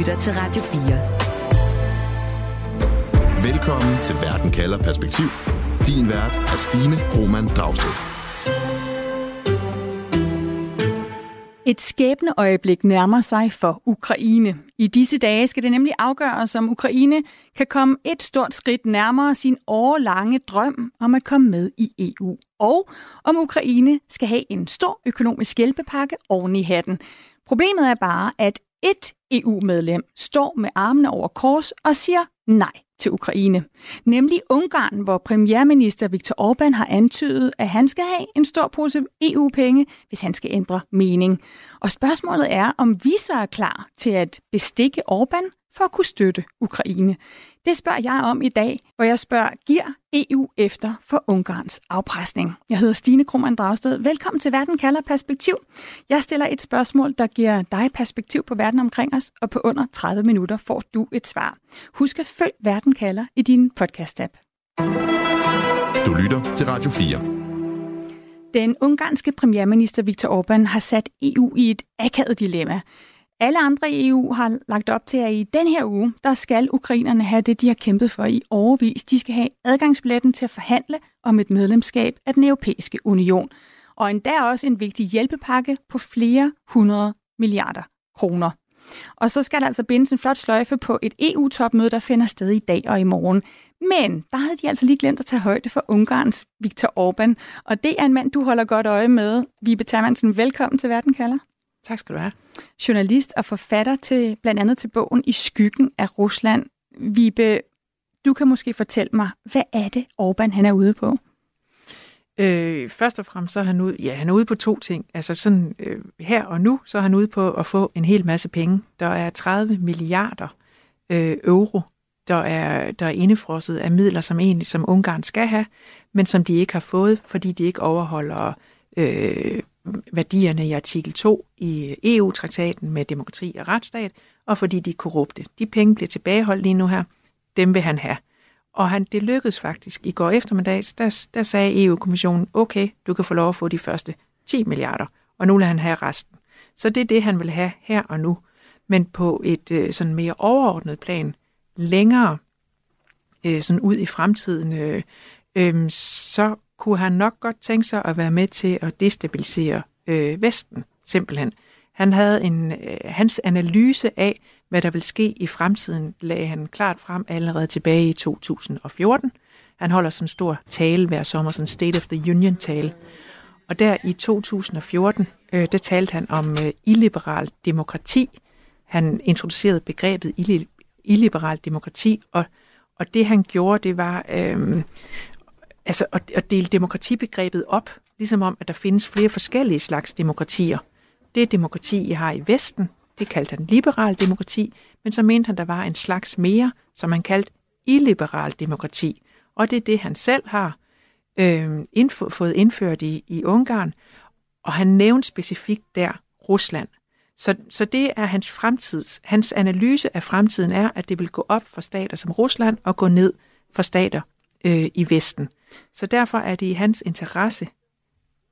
lytter til Radio 4. Velkommen til Verden kalder perspektiv. Din vært er Stine Roman Dragsted. Et skæbne øjeblik nærmer sig for Ukraine. I disse dage skal det nemlig afgøres, om Ukraine kan komme et stort skridt nærmere sin årlange drøm om at komme med i EU. Og om Ukraine skal have en stor økonomisk hjælpepakke oven i hatten. Problemet er bare, at et EU-medlem står med armene over kors og siger nej til Ukraine. Nemlig Ungarn, hvor premierminister Viktor Orbán har antydet, at han skal have en stor pose EU-penge, hvis han skal ændre mening. Og spørgsmålet er, om vi så er klar til at bestikke Orbán for at kunne støtte Ukraine. Det spørger jeg om i dag, hvor jeg spørger, giver EU efter for Ungarns afpresning? Jeg hedder Stine Krohmann Dragsted. Velkommen til Verden kalder perspektiv. Jeg stiller et spørgsmål, der giver dig perspektiv på verden omkring os, og på under 30 minutter får du et svar. Husk at følg Verden kalder i din podcast-app. Du lytter til Radio 4. Den ungarske premierminister Viktor Orbán har sat EU i et akavet dilemma. Alle andre i EU har lagt op til, at i den her uge, der skal ukrainerne have det, de har kæmpet for i overvis. De skal have adgangsbilletten til at forhandle om et medlemskab af den europæiske union. Og endda også en vigtig hjælpepakke på flere hundrede milliarder kroner. Og så skal der altså bindes en flot sløjfe på et EU-topmøde, der finder sted i dag og i morgen. Men der havde de altså lige glemt at tage højde for Ungarns Viktor Orbán. Og det er en mand, du holder godt øje med. Vibe Termansen, velkommen til Verden kalder. Tak skal du have. Journalist og forfatter til blandt andet til bogen I skyggen af Rusland. Vibe, du kan måske fortælle mig, hvad er det Orbán han er ude på? Øh, først og fremmest så er han ude, ja, han er ude på to ting. Altså sådan øh, her og nu, så er han ude på at få en hel masse penge. Der er 30 milliarder øh, euro, der er, der er indefrosset af midler, som egentlig som Ungarn skal have, men som de ikke har fået, fordi de ikke overholder øh, værdierne i artikel 2 i EU-traktaten med demokrati og retsstat, og fordi de er korrupte. De penge bliver tilbageholdt lige nu her. Dem vil han have. Og han, det lykkedes faktisk i går eftermiddags, der, der sagde EU-kommissionen, okay, du kan få lov at få de første 10 milliarder, og nu vil han have resten. Så det er det, han vil have her og nu. Men på et øh, sådan mere overordnet plan, længere øh, sådan ud i fremtiden, øh, øh, så kunne han nok godt tænke sig at være med til at destabilisere øh, Vesten, simpelthen. Han havde en, øh, hans analyse af, hvad der vil ske i fremtiden, lagde han klart frem allerede tilbage i 2014. Han holder sådan en stor tale hver sommer, sådan en State of the Union-tale. Og der i 2014, øh, der talte han om øh, illiberal demokrati. Han introducerede begrebet illiberal demokrati, og, og det han gjorde, det var øh, altså at, at dele demokratibegrebet op, ligesom om, at der findes flere forskellige slags demokratier. Det demokrati, I har i Vesten, det kaldte han liberal demokrati, men så mente han, der var en slags mere, som han kaldte illiberal demokrati. Og det er det, han selv har øh, indf- fået indført i, i Ungarn, og han nævnte specifikt der Rusland. Så, så det er hans fremtids, hans analyse af fremtiden er, at det vil gå op for stater som Rusland og gå ned for stater øh, i Vesten. Så derfor er det i hans interesse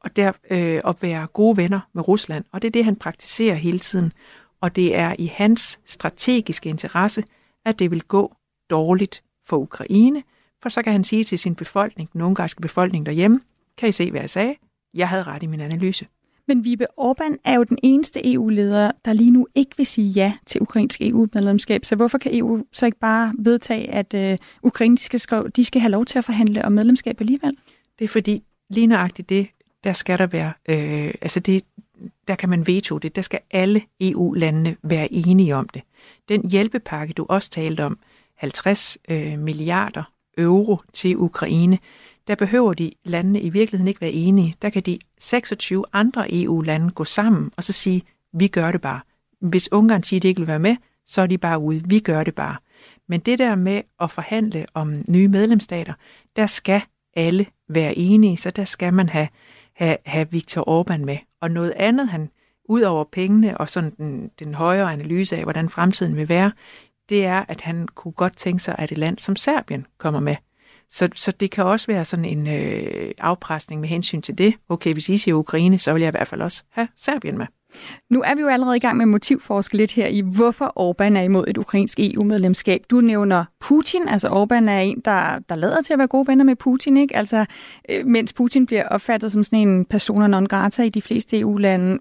at, der, øh, at være gode venner med Rusland, og det er det, han praktiserer hele tiden. Og det er i hans strategiske interesse, at det vil gå dårligt for Ukraine, for så kan han sige til sin befolkning, den ungarske befolkning derhjemme, kan I se, hvad jeg sagde? Jeg havde ret i min analyse. Men Vibe Orbán er jo den eneste EU-leder, der lige nu ikke vil sige ja til ukrainsk EU-medlemskab. Så hvorfor kan EU så ikke bare vedtage, at øh, Ukraine de skal, de skal have lov til at forhandle om medlemskab alligevel? Det er fordi, lige nøjagtigt det, der skal der være, øh, altså det, der kan man veto det. Der skal alle EU-landene være enige om det. Den hjælpepakke, du også talte om, 50 øh, milliarder euro til Ukraine, der behøver de landene i virkeligheden ikke være enige. Der kan de 26 andre EU-lande gå sammen og så sige, vi gør det bare. Hvis Ungarn siger, at de ikke vil være med, så er de bare ude. Vi gør det bare. Men det der med at forhandle om nye medlemsstater, der skal alle være enige, så der skal man have, have, have Viktor Orbán med. Og noget andet, han ud over pengene og sådan den, den højere analyse af, hvordan fremtiden vil være, det er, at han kunne godt tænke sig, at et land som Serbien kommer med. Så, så det kan også være sådan en øh, afpresning med hensyn til det. Okay, hvis I siger Ukraine, så vil jeg i hvert fald også have Serbien med. Nu er vi jo allerede i gang med motivforske lidt her i, hvorfor Orbán er imod et ukrainsk EU-medlemskab. Du nævner Putin, altså Orbán er en, der, der lader til at være gode venner med Putin, ikke? Altså, øh, mens Putin bliver opfattet som sådan en persona non grata i de fleste EU-lande,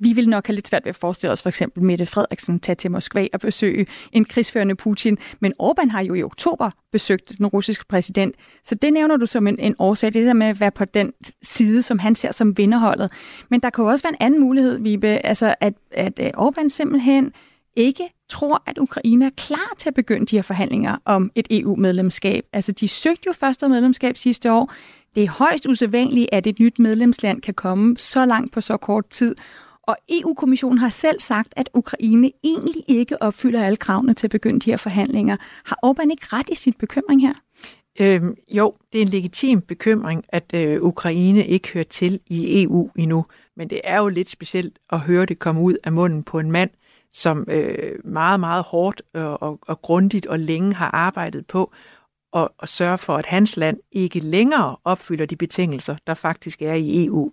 vi vil nok have lidt svært ved at forestille os for eksempel Mette Frederiksen tage til Moskva og besøge en krigsførende Putin. Men Orbán har jo i oktober besøgt den russiske præsident. Så det nævner du som en, en årsag, det der med at være på den side, som han ser som vinderholdet. Men der kan jo også være en anden mulighed, Vibe, altså at, at øh, Orbán simpelthen ikke tror, at Ukraine er klar til at begynde de her forhandlinger om et EU-medlemskab. Altså, de søgte jo første medlemskab sidste år. Det er højst usædvanligt, at et nyt medlemsland kan komme så langt på så kort tid. Og EU-kommissionen har selv sagt, at Ukraine egentlig ikke opfylder alle kravene til at begynde de her forhandlinger. Har Orbán ikke ret i sin bekymring her? Øhm, jo, det er en legitim bekymring, at øh, Ukraine ikke hører til i EU endnu. Men det er jo lidt specielt at høre det komme ud af munden på en mand, som øh, meget, meget hårdt og, og, og grundigt og længe har arbejdet på at, at sørge for, at hans land ikke længere opfylder de betingelser, der faktisk er i EU.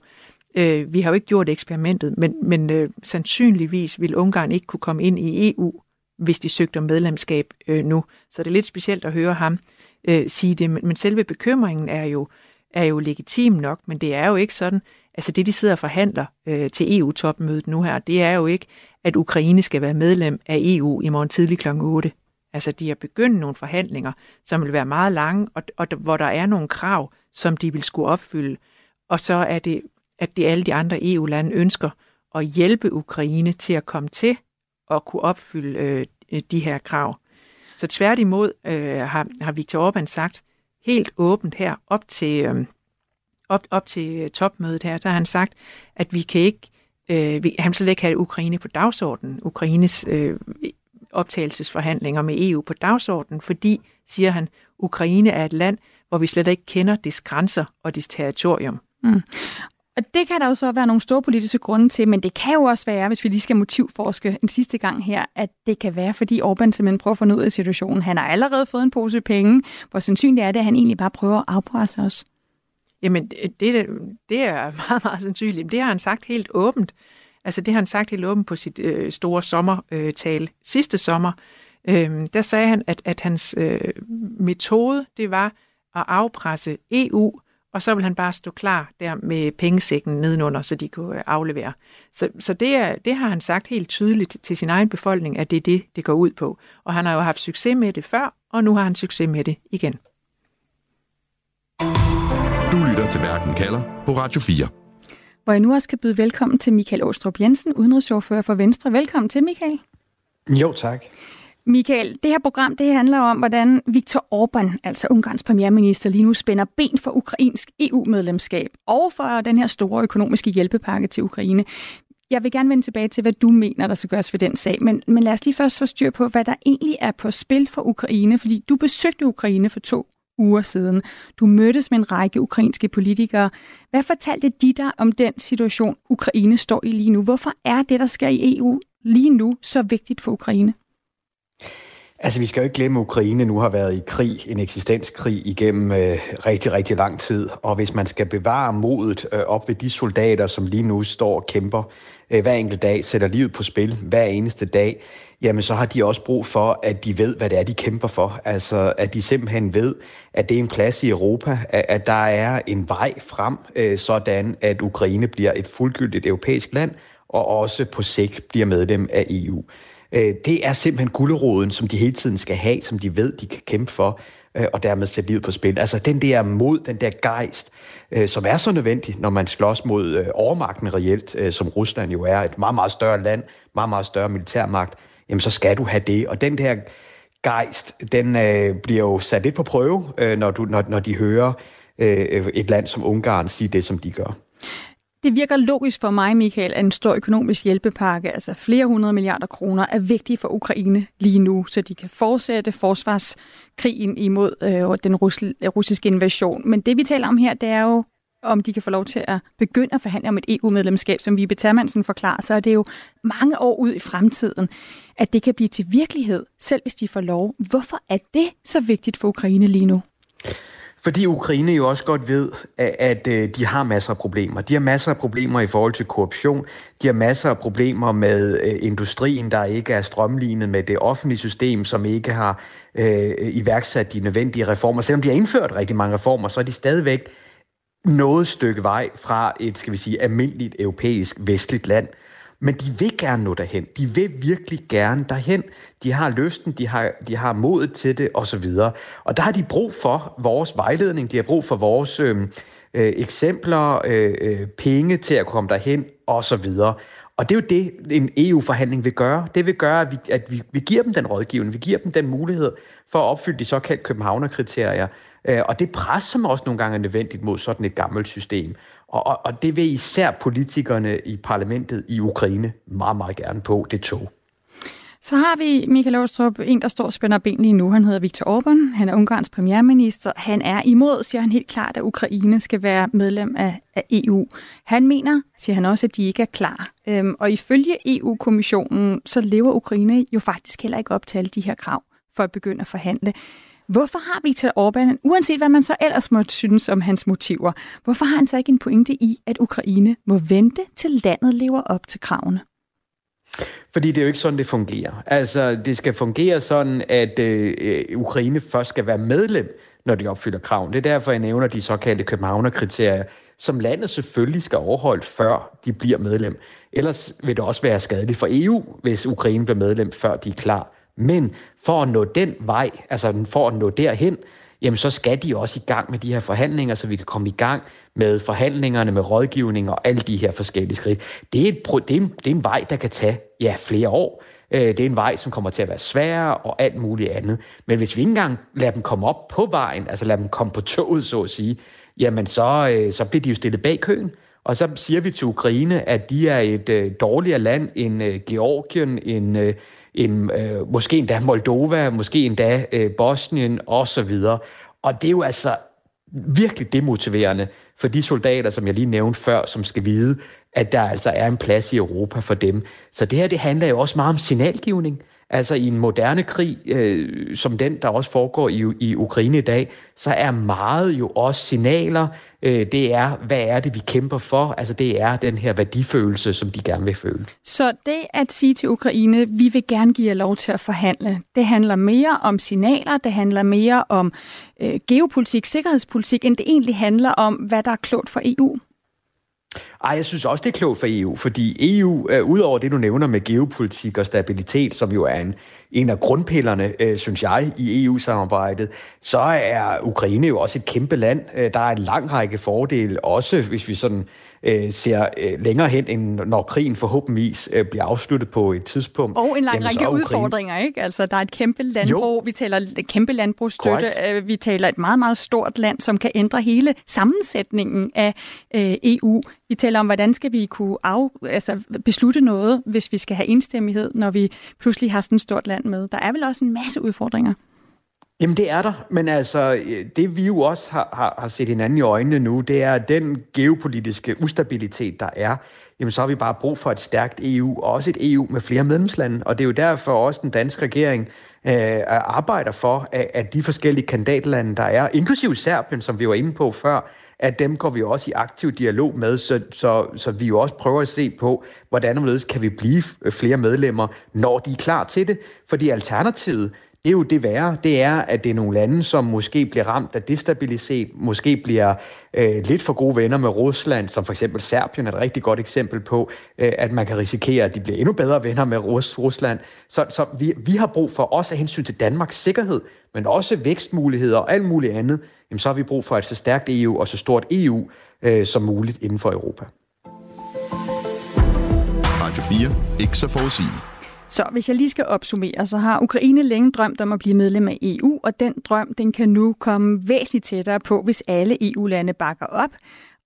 Øh, vi har jo ikke gjort eksperimentet, men, men øh, sandsynligvis vil Ungarn ikke kunne komme ind i EU, hvis de søgte om medlemskab øh, nu. Så det er lidt specielt at høre ham øh, sige det, men, men selve bekymringen er jo, er jo legitim nok, men det er jo ikke sådan, altså det de sidder og forhandler øh, til EU-topmødet nu her, det er jo ikke, at Ukraine skal være medlem af EU i morgen tidlig kl. 8. Altså de har begyndt nogle forhandlinger, som vil være meget lange, og, og hvor der er nogle krav, som de vil skulle opfylde. Og så er det at de alle de andre EU-lande ønsker at hjælpe Ukraine til at komme til at kunne opfylde øh, de her krav. Så tværtimod øh, har, har Viktor Orbán sagt helt åbent her op til, øh, op, op til topmødet her, der har han sagt, at vi kan ikke, øh, vi, han slet ikke have Ukraine på dagsordenen, Ukraines øh, optagelsesforhandlinger med EU på dagsordenen, fordi, siger han, Ukraine er et land, hvor vi slet ikke kender dets grænser og dets territorium. Mm. Og det kan der jo så være nogle store politiske grunde til, men det kan jo også være, hvis vi lige skal motivforske en sidste gang her, at det kan være, fordi Orbán simpelthen prøver at få ud af situationen. Han har allerede fået en pose penge. Hvor sandsynligt er det, at han egentlig bare prøver at afpresse os? Jamen, det, det er meget, meget sandsynligt. Det har han sagt helt åbent. Altså, det har han sagt helt åbent på sit øh, store sommertale øh, sidste sommer. Øh, der sagde han, at, at hans øh, metode, det var at afpresse EU og så vil han bare stå klar der med pengesækken nedenunder, så de kunne øh, aflevere. Så, så det, er, det har han sagt helt tydeligt til sin egen befolkning, at det er det, det går ud på. Og han har jo haft succes med det før, og nu har han succes med det igen. Du lytter til Verden kalder på Radio 4. Hvor jeg nu også skal byde velkommen til Michael Åstrup Jensen, udenrigsordfører for Venstre. Velkommen til, Michael. Jo, tak. Michael, det her program det handler om, hvordan Viktor Orbán, altså Ungarns premierminister, lige nu spænder ben for ukrainsk EU-medlemskab og for den her store økonomiske hjælpepakke til Ukraine. Jeg vil gerne vende tilbage til, hvad du mener, der skal gøres ved den sag, men, men lad os lige først få styr på, hvad der egentlig er på spil for Ukraine, fordi du besøgte Ukraine for to uger siden. Du mødtes med en række ukrainske politikere. Hvad fortalte de dig om den situation, Ukraine står i lige nu? Hvorfor er det, der sker i EU lige nu, så vigtigt for Ukraine? Altså, vi skal jo ikke glemme, at Ukraine nu har været i krig, en eksistenskrig igennem øh, rigtig, rigtig lang tid. Og hvis man skal bevare modet øh, op ved de soldater, som lige nu står og kæmper øh, hver enkelt dag, sætter livet på spil hver eneste dag, jamen så har de også brug for, at de ved, hvad det er, de kæmper for. Altså, at de simpelthen ved, at det er en plads i Europa, at, at der er en vej frem, øh, sådan at Ukraine bliver et fuldgyldigt europæisk land, og også på sigt bliver medlem af EU. Øh, det er simpelthen gulderoden, som de hele tiden skal have, som de ved, de kan kæmpe for, øh, og dermed sætte livet på spil. Altså den der mod, den der gejst, øh, som er så nødvendig, når man slås mod øh, overmagten reelt, øh, som Rusland jo er, et meget, meget større land, meget, meget større militærmagt, jamen så skal du have det. Og den der gejst, den øh, bliver jo sat lidt på prøve, øh, når, du, når, når de hører øh, et land som Ungarn sige det, som de gør. Det virker logisk for mig, Michael, at en stor økonomisk hjælpepakke, altså flere hundrede milliarder kroner, er vigtig for Ukraine lige nu, så de kan fortsætte forsvarskrigen imod øh, den russiske invasion. Men det, vi taler om her, det er jo, om de kan få lov til at begynde at forhandle om et EU-medlemskab, som vi Termansen forklarer, så er det jo mange år ud i fremtiden, at det kan blive til virkelighed, selv hvis de får lov. Hvorfor er det så vigtigt for Ukraine lige nu? Fordi Ukraine jo også godt ved, at, at de har masser af problemer. De har masser af problemer i forhold til korruption. De har masser af problemer med øh, industrien, der ikke er strømlignet med det offentlige system, som ikke har øh, iværksat de nødvendige reformer. Selvom de har indført rigtig mange reformer, så er de stadigvæk noget stykke vej fra et, skal vi sige, almindeligt europæisk vestligt land. Men de vil gerne nå derhen. De vil virkelig gerne derhen. De har lysten, de har, de har modet til det, osv. Og der har de brug for vores vejledning, de har brug for vores øh, øh, eksempler, øh, øh, penge til at komme derhen, osv. Og det er jo det, en EU-forhandling vil gøre. Det vil gøre, at vi, at vi, vi giver dem den rådgivning, vi giver dem den mulighed for at opfylde de såkaldte Københavner-kriterier. Øh, og det pres, som også nogle gange er nødvendigt mod sådan et gammelt system. Og, og, og det vil især politikerne i parlamentet i Ukraine meget, meget gerne på, det tog. Så har vi Michael Åstrup, en, der står og spænder ben lige nu. Han hedder Viktor Orbán. Han er Ungarns premierminister. Han er imod, siger han helt klart, at Ukraine skal være medlem af, af EU. Han mener, siger han også, at de ikke er klar. Øhm, og ifølge EU-kommissionen, så lever Ukraine jo faktisk heller ikke op til alle de her krav for at begynde at forhandle. Hvorfor har Viktor Orbán, uanset hvad man så ellers måtte synes om hans motiver, hvorfor har han så ikke en pointe i, at Ukraine må vente til landet lever op til kravene? Fordi det er jo ikke sådan, det fungerer. Altså, det skal fungere sådan, at øh, Ukraine først skal være medlem, når de opfylder kraven. Det er derfor, jeg nævner de såkaldte Københavner-kriterier, som landet selvfølgelig skal overholde, før de bliver medlem. Ellers vil det også være skadeligt for EU, hvis Ukraine bliver medlem, før de er klar. Men for at nå den vej, altså for at nå derhen, jamen så skal de også i gang med de her forhandlinger, så vi kan komme i gang med forhandlingerne, med rådgivning og alle de her forskellige skridt. Det er, et, det er, en, det er en vej, der kan tage ja, flere år. Øh, det er en vej, som kommer til at være sværere og alt muligt andet. Men hvis vi ikke engang lader dem komme op på vejen, altså lader dem komme på toget, så at sige, jamen så, øh, så bliver de jo stillet bag køen. Og så siger vi til Ukraine, at de er et øh, dårligere land end øh, Georgien, end, øh, en, øh, måske endda Moldova, måske endda øh, Bosnien osv. Og det er jo altså virkelig demotiverende for de soldater, som jeg lige nævnte før, som skal vide, at der altså er en plads i Europa for dem. Så det her, det handler jo også meget om signalgivning. Altså i en moderne krig, øh, som den, der også foregår i, i Ukraine i dag, så er meget jo også signaler. Øh, det er, hvad er det, vi kæmper for? Altså det er den her værdifølelse, som de gerne vil føle. Så det at sige til Ukraine, vi vil gerne give jer lov til at forhandle, det handler mere om signaler, det handler mere om øh, geopolitik, sikkerhedspolitik, end det egentlig handler om, hvad der er klogt for EU? Ej, jeg synes også, det er klogt for EU, fordi EU, øh, udover det, du nævner med geopolitik og stabilitet, som jo er en, en af grundpillerne, øh, synes jeg, i EU-samarbejdet, så er Ukraine jo også et kæmpe land. Øh, der er en lang række fordele, også hvis vi sådan øh, ser øh, længere hen, end når krigen forhåbentligvis øh, bliver afsluttet på et tidspunkt. Og en lang jamen, række udfordringer, ikke? Altså, der er et kæmpe landbrug, jo. vi taler kæmpe landbrugsstøtte, øh, vi taler et meget, meget stort land, som kan ændre hele sammensætningen af øh, EU. Vi taler om, hvordan skal vi kunne af, altså, beslutte noget, hvis vi skal have enstemmighed, når vi pludselig har sådan et stort land med. Der er vel også en masse udfordringer. Jamen det er der, men altså øh, det vi jo også har, har, har set hinanden i øjnene nu, det er den geopolitiske ustabilitet, der er. Jamen så har vi bare brug for et stærkt EU, og også et EU med flere medlemslande, og det er jo derfor også den danske regering øh, arbejder for, at, at de forskellige kandidatlande, der er, inklusive Serbien, som vi var inde på før, at dem går vi også i aktiv dialog med, så, så, så vi jo også prøver at se på, hvordan kan vi blive flere medlemmer, når de er klar til det. Fordi alternativet, det er jo det værre, det er, at det er nogle lande, som måske bliver ramt af destabilitet, måske bliver øh, lidt for gode venner med Rusland, som for eksempel Serbien er et rigtig godt eksempel på, øh, at man kan risikere, at de bliver endnu bedre venner med Rus- Rusland. Så, så vi, vi har brug for også af hensyn til Danmarks sikkerhed, men også vækstmuligheder og alt muligt andet, jamen så har vi brug for et så stærkt EU og så stort EU øh, som muligt inden for Europa. Radio 4. Ikke så forudsigeligt. Så hvis jeg lige skal opsummere, så har Ukraine længe drømt om at blive medlem af EU, og den drøm den kan nu komme væsentligt tættere på, hvis alle EU-lande bakker op.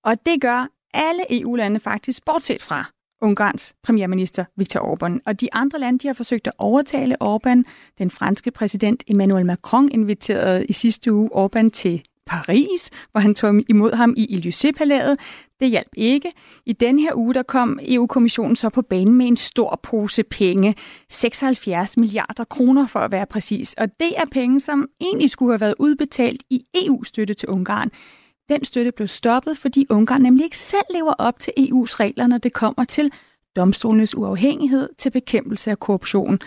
Og det gør alle EU-lande faktisk, bortset fra Ungarns premierminister Viktor Orbán. Og de andre lande de har forsøgt at overtale Orbán. Den franske præsident Emmanuel Macron inviterede i sidste uge Orbán til Paris, hvor han tog imod ham i Élysée-palæet. Det hjalp ikke. I den her uge der kom EU-kommissionen så på banen med en stor pose penge. 76 milliarder kroner for at være præcis. Og det er penge, som egentlig skulle have været udbetalt i EU-støtte til Ungarn. Den støtte blev stoppet, fordi Ungarn nemlig ikke selv lever op til EU's regler, når det kommer til domstolenes uafhængighed til bekæmpelse af korruption.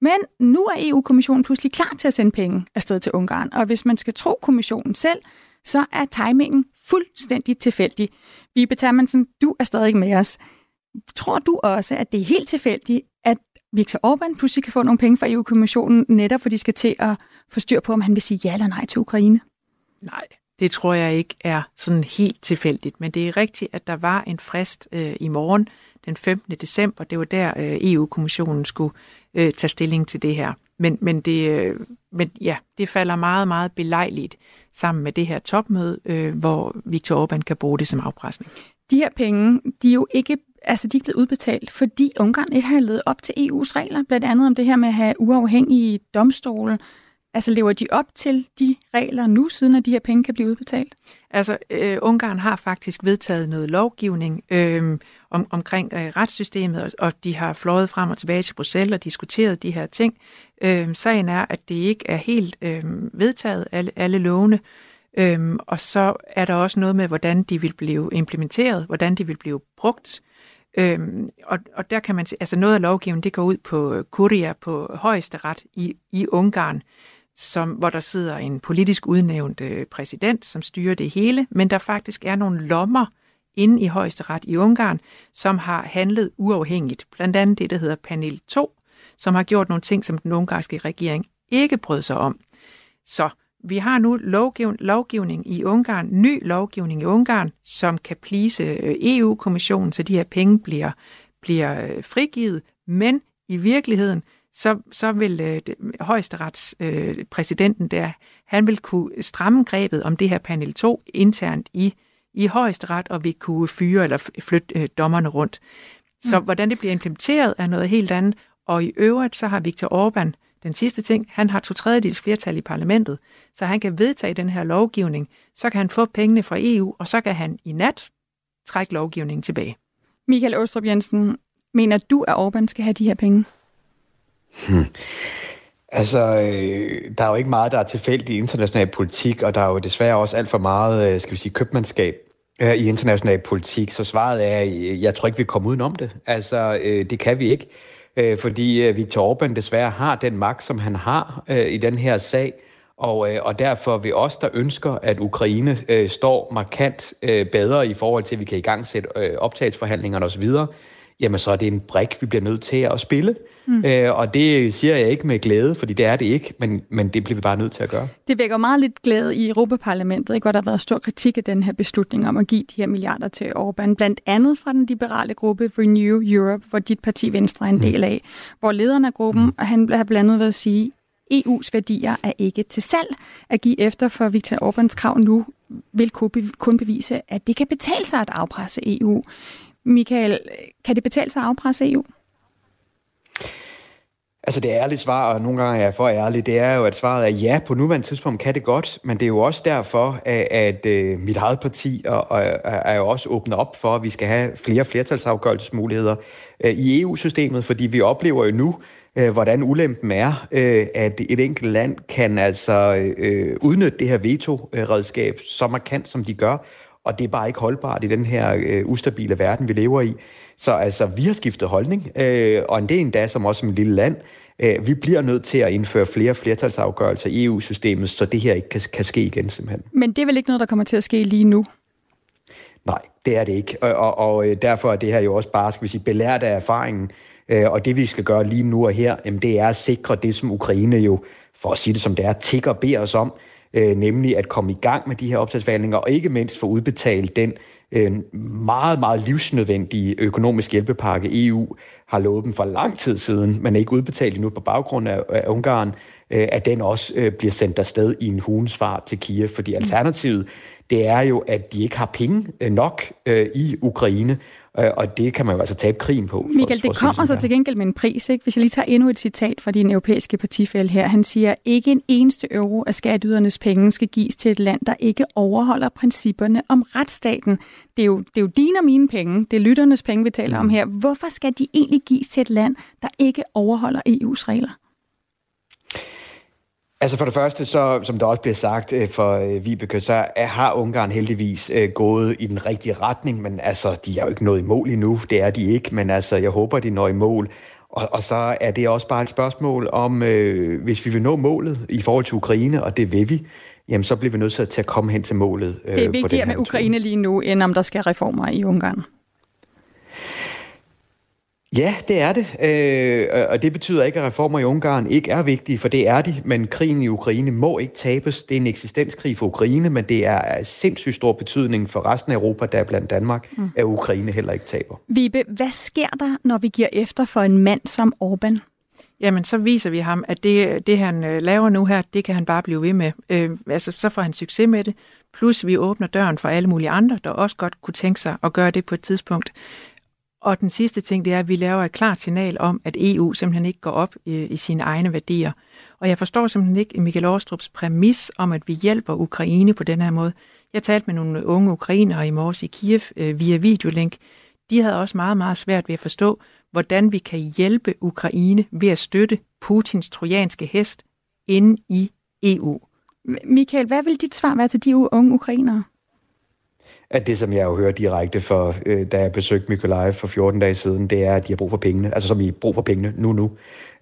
Men nu er EU-kommissionen pludselig klar til at sende penge afsted til Ungarn, og hvis man skal tro kommissionen selv, så er timingen fuldstændig tilfældig. Vibe Termansen, du er stadig med os. Tror du også, at det er helt tilfældigt, at Viktor Orbán pludselig kan få nogle penge fra EU-kommissionen, netop fordi de skal til at få styr på, om han vil sige ja eller nej til Ukraine? Nej, det tror jeg ikke er sådan helt tilfældigt. Men det er rigtigt, at der var en frist øh, i morgen, den 15. december. Det var der, øh, EU-kommissionen skulle øh, tage stilling til det her. Men, men, det, øh, men ja, det falder meget, meget belejligt sammen med det her topmøde, øh, hvor Viktor Orbán kan bruge det som afpresning. De her penge, de er jo ikke altså de er blevet udbetalt, fordi Ungarn ikke har levet op til EU's regler, blandt andet om det her med at have uafhængige domstole, Altså lever de op til de regler nu, siden at de her penge kan blive udbetalt? Altså, øh, Ungarn har faktisk vedtaget noget lovgivning øh, om, omkring øh, retssystemet, og, og de har fløjet frem og tilbage til Bruxelles og diskuteret de her ting. Øh, sagen er, at det ikke er helt øh, vedtaget, alle, alle lovene, øh, og så er der også noget med, hvordan de vil blive implementeret, hvordan de vil blive brugt. Øhm, og, og der kan man se, altså noget af lovgivningen, det går ud på øh, Kuria, på højesteret i, i Ungarn, som, hvor der sidder en politisk udnævnt øh, præsident, som styrer det hele, men der faktisk er nogle lommer inde i højesteret i Ungarn, som har handlet uafhængigt. Blandt andet det, der hedder panel 2, som har gjort nogle ting, som den ungarske regering ikke brød sig om. Så vi har nu lovgiv- lovgivning i Ungarn, ny lovgivning i Ungarn, som kan plise øh, EU-kommissionen, så de her penge bliver, bliver øh, frigivet, men i virkeligheden, så, så vil øh, højesterets øh, præsidenten der, han vil kunne stramme grebet om det her panel 2 internt i, i højesteret, og vil kunne fyre eller flytte øh, dommerne rundt. Så mm. hvordan det bliver implementeret er noget helt andet, og i øvrigt så har Viktor Orbán, den sidste ting, han har to tredjedels flertal i parlamentet, så han kan vedtage den her lovgivning, så kan han få pengene fra EU, og så kan han i nat trække lovgivningen tilbage. Michael Åstrup Jensen, mener du, at Orbán skal have de her penge? Hmm. Altså, øh, der er jo ikke meget, der er tilfældigt i international politik, og der er jo desværre også alt for meget, øh, skal vi sige, købmandskab øh, i international politik. Så svaret er, øh, jeg tror ikke, vi kommer udenom det. Altså, øh, det kan vi ikke, øh, fordi øh, Viktor Orbán desværre har den magt, som han har øh, i den her sag, og, øh, og derfor vil os, der ønsker, at Ukraine øh, står markant øh, bedre i forhold til, at vi kan i gang sætte øh, optagelsesforhandlingerne osv., jamen så er det en brik, vi bliver nødt til at spille. Mm. Øh, og det siger jeg ikke med glæde, fordi det er det ikke, men, men det bliver vi bare nødt til at gøre. Det vækker meget lidt glæde i Europaparlamentet, ikke? hvor der har været stor kritik af den her beslutning om at give de her milliarder til Orbán, blandt andet fra den liberale gruppe Renew Europe, hvor dit parti Venstre er en del af, mm. hvor lederen af gruppen, mm. han har blandt andet ved at sige, EU's værdier er ikke til salg. At give efter for Viktor Orbáns krav nu vil kun bevise, at det kan betale sig at afpresse EU. Michael, kan det betale sig at afpresse EU? Altså det ærlige svar, og nogle gange er jeg for ærlig, det er jo, at svaret er ja, på nuværende tidspunkt kan det godt, men det er jo også derfor, at, at øh, mit eget parti og, og, er jo også åbnet op for, at vi skal have flere flertalsafgørelsesmuligheder øh, i EU-systemet, fordi vi oplever jo nu, øh, hvordan ulempen er, at et enkelt land kan altså udnytte det her veto-redskab så markant, som de gør, og det er bare ikke holdbart i den her øh, ustabile verden, vi lever i. Så altså, vi har skiftet holdning, øh, og en del endda som også som et lille land. Øh, vi bliver nødt til at indføre flere flertalsafgørelser i EU-systemet, så det her ikke kan, kan ske igen simpelthen. Men det er vel ikke noget, der kommer til at ske lige nu? Nej, det er det ikke. Og, og, og øh, derfor er det her jo også bare, skal vi sige, belært af erfaringen. Øh, og det vi skal gøre lige nu og her, det er at sikre det, som Ukraine jo, for at sige det som det er, tigger og beder os om, øh, nemlig at komme i gang med de her opsatsforhandlinger, og ikke mindst få udbetalt den øh, meget, meget livsnødvendige økonomiske hjælpepakke, EU har lovet dem for lang tid siden, men ikke udbetalt endnu på baggrund af, af Ungarn, øh, at den også øh, bliver sendt afsted i en hugens fart til Kiev, fordi alternativet, det er jo, at de ikke har penge øh, nok øh, i Ukraine, og det kan man jo altså tabe krigen på. Michael, det kommer så til gengæld med en pris, ikke? Hvis jeg lige tager endnu et citat fra din europæiske partifælde her. Han siger, ikke en eneste euro af skatteydernes penge skal gives til et land, der ikke overholder principperne om retsstaten. Det er jo, det er jo dine og mine penge, det er lytternes penge, vi taler mm. om her. Hvorfor skal de egentlig gives til et land, der ikke overholder EU's regler? Altså for det første, så, som der også bliver sagt øh, for øh, Vibeke, så har Ungarn heldigvis øh, gået i den rigtige retning, men altså, de er jo ikke nået i mål endnu. Det er de ikke, men altså, jeg håber, de når i mål. Og, og så er det også bare et spørgsmål om, øh, hvis vi vil nå målet i forhold til Ukraine, og det vil vi, jamen så bliver vi nødt til at komme hen til målet. Øh, det er vigtigere med Ukraine lige nu, end om der skal reformer i Ungarn. Ja, det er det. Øh, og det betyder ikke, at reformer i Ungarn ikke er vigtige, for det er de. Men krigen i Ukraine må ikke tabes. Det er en eksistenskrig for Ukraine, men det er af sindssygt stor betydning for resten af Europa, der blandt Danmark, mm. at Ukraine heller ikke taber. Vibe, hvad sker der, når vi giver efter for en mand som Orbán? Jamen, så viser vi ham, at det, det han øh, laver nu her, det kan han bare blive ved med. Øh, altså, så får han succes med det. Plus, vi åbner døren for alle mulige andre, der også godt kunne tænke sig at gøre det på et tidspunkt. Og den sidste ting, det er, at vi laver et klart signal om, at EU simpelthen ikke går op i, i sine egne værdier. Og jeg forstår simpelthen ikke Michael Aarstrups præmis om, at vi hjælper Ukraine på den her måde. Jeg talte med nogle unge ukrainere i morges i Kiev øh, via videolink. De havde også meget, meget svært ved at forstå, hvordan vi kan hjælpe Ukraine ved at støtte Putins trojanske hest inde i EU. Michael, hvad vil dit svar være til de unge ukrainere? At det, som jeg jo hører direkte, for, øh, da jeg besøgte Mykolaiv for 14 dage siden, det er, at de har brug for pengene. Altså som i brug for pengene nu nu.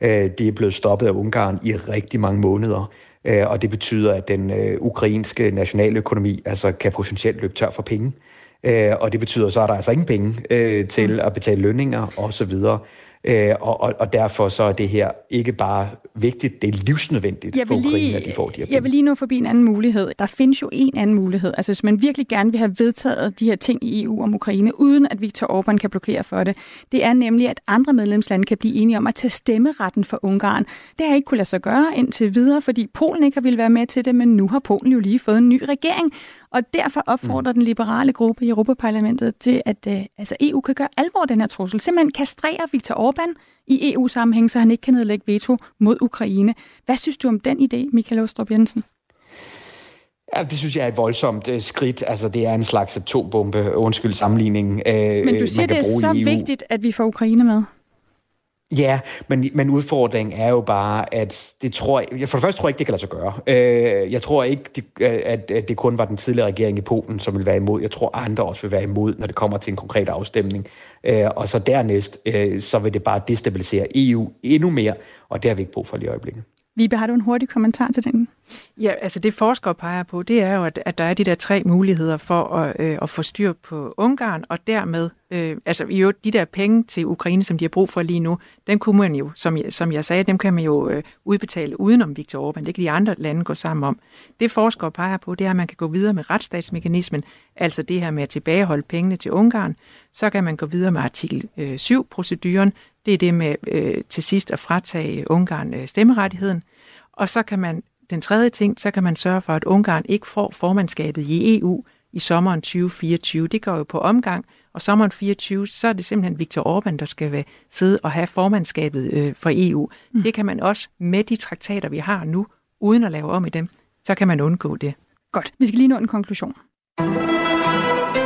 Øh, de er blevet stoppet af Ungarn i rigtig mange måneder. Øh, og det betyder, at den øh, ukrainske nationaløkonomi altså, kan potentielt løbe tør for penge. Øh, og det betyder så, at der er altså ingen penge øh, til mm. at betale lønninger osv. Øh, og, og, og derfor så er det her ikke bare vigtigt, det er livsnødvendigt for Ukraine, lige, at de får de her penge. Jeg vil lige nå forbi en anden mulighed. Der findes jo en anden mulighed. Altså hvis man virkelig gerne vil have vedtaget de her ting i EU om Ukraine, uden at Viktor Orbán kan blokere for det, det er nemlig, at andre medlemslande kan blive enige om at tage stemmeretten for Ungarn. Det har ikke kunne lade sig gøre indtil videre, fordi Polen ikke har ville være med til det, men nu har Polen jo lige fået en ny regering, og derfor opfordrer mm. den liberale gruppe i Europaparlamentet til, at uh, altså EU kan gøre alvor den her trussel. Simpelthen kastrere Viktor Orbán i EU-sammenhæng, så han ikke kan nedlægge veto mod Ukraine. Hvad synes du om den idé, Michael Ostrup Jensen? Ja, det synes jeg er et voldsomt uh, skridt. Altså, det er en slags atombombe, undskyld sammenligningen. Uh, Men du siger, det er så vigtigt, at vi får Ukraine med? Ja, men, men udfordringen er jo bare, at det tror jeg, for det første tror jeg ikke, det kan lade sig gøre. Øh, jeg tror ikke, det, at, at det kun var den tidligere regering i Polen, som vil være imod. Jeg tror, andre også vil være imod, når det kommer til en konkret afstemning. Øh, og så dernæst, øh, så vil det bare destabilisere EU endnu mere, og det har vi ikke brug for lige i øjeblikket. Vibe, har du en hurtig kommentar til den? Ja, altså det forskere peger på, det er jo, at, at der er de der tre muligheder for at, øh, at få styr på Ungarn, og dermed, øh, altså jo, de der penge til Ukraine, som de har brug for lige nu, den kunne man jo, som jeg, som jeg sagde, dem kan man jo øh, udbetale udenom Viktor Orbán. Det kan de andre lande gå sammen om. Det forskere peger på, det er, at man kan gå videre med retsstatsmekanismen, altså det her med at tilbageholde pengene til Ungarn. Så kan man gå videre med artikel øh, 7-proceduren, det er det med øh, til sidst at fratage Ungarn øh, stemmerettigheden. Og så kan man, den tredje ting, så kan man sørge for, at Ungarn ikke får formandskabet i EU i sommeren 2024. Det går jo på omgang, og sommeren 2024, så er det simpelthen Viktor Orbán, der skal være, sidde og have formandskabet øh, for EU. Mm. Det kan man også med de traktater, vi har nu, uden at lave om i dem, så kan man undgå det. Godt, vi skal lige nå en konklusion.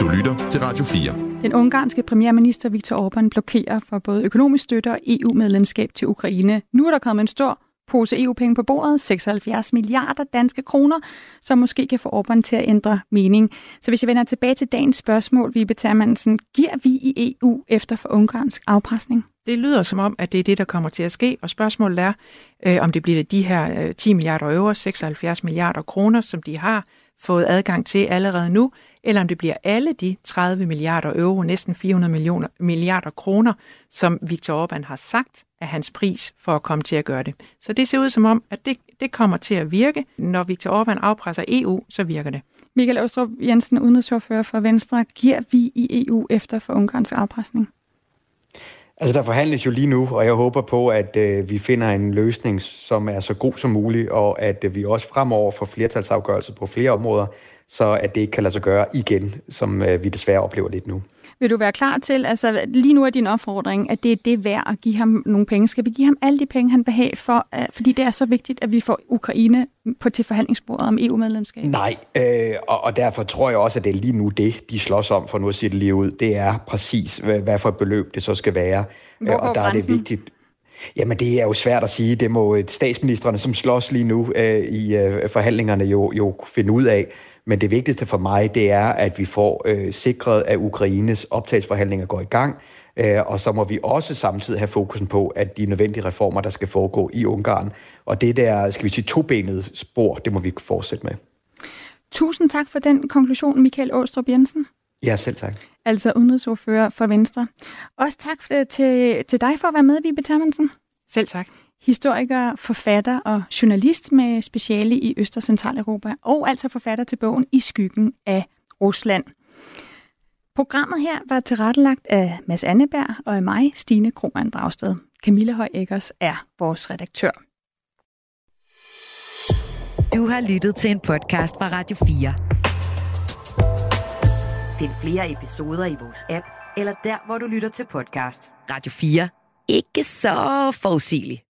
Du lytter til Radio 4. Den ungarske premierminister Viktor Orbán blokerer for både økonomisk støtte og EU-medlemskab til Ukraine. Nu er der kommet en stor pose EU-penge på bordet, 76 milliarder danske kroner, som måske kan få Orbán til at ændre mening. Så hvis jeg vender tilbage til dagens spørgsmål, vi Termansen, giver vi i EU efter for ungarsk afpresning? Det lyder som om, at det er det, der kommer til at ske, og spørgsmålet er, øh, om det bliver de her øh, 10 milliarder euro, 76 milliarder kroner, som de har fået adgang til allerede nu, eller om det bliver alle de 30 milliarder euro, næsten 400 millioner, milliarder kroner, som Viktor Orbán har sagt er hans pris for at komme til at gøre det. Så det ser ud som om, at det, det kommer til at virke. Når Viktor Orbán afpresser EU, så virker det. Michael Østrup Jensen, udenrigschauffør for Venstre. Giver vi i EU efter for Ungarns afpresning? Altså, der forhandles jo lige nu, og jeg håber på, at øh, vi finder en løsning, som er så god som muligt, og at øh, vi også fremover får flertalsafgørelser på flere områder, så at det ikke kan lade sig gøre igen, som øh, vi desværre oplever lidt nu. Vil du være klar til, altså lige nu er din opfordring, at det er det værd at give ham nogle penge. Skal vi give ham alle de penge, han vil have, for, uh, fordi det er så vigtigt, at vi får Ukraine på til forhandlingsbordet om EU-medlemskab? Nej, øh, og, og derfor tror jeg også, at det er lige nu det, de slås om, for nu at sige det lige ud. Det er præcis, hvad, hvad for et beløb det så skal være. Hvor og der grænsen? er det vigtigt. Jamen, det er jo svært at sige. Det må statsministerne, som slås lige nu øh, i øh, forhandlingerne, jo, jo finde ud af. Men det vigtigste for mig, det er, at vi får øh, sikret, at Ukraines optagsforhandlinger går i gang, øh, og så må vi også samtidig have fokusen på, at de nødvendige reformer, der skal foregå i Ungarn, og det der, skal vi sige, tobenet spor, det må vi fortsætte med. Tusind tak for den konklusion, Michael Åstrup Jensen. Ja, selv tak. Altså udenrigsordfører for Venstre. Også tak til, til dig for at være med, Vibe Termansen. Selv tak historiker, forfatter og journalist med speciale i Øst- og Centraleuropa, og altså forfatter til bogen I skyggen af Rusland. Programmet her var tilrettelagt af Mads Anneberg og af mig, Stine Krohmann Dragsted. Camilla Høj Eggers er vores redaktør. Du har lyttet til en podcast fra Radio 4. Find flere episoder i vores app, eller der, hvor du lytter til podcast. Radio 4. Ikke så forudsigeligt.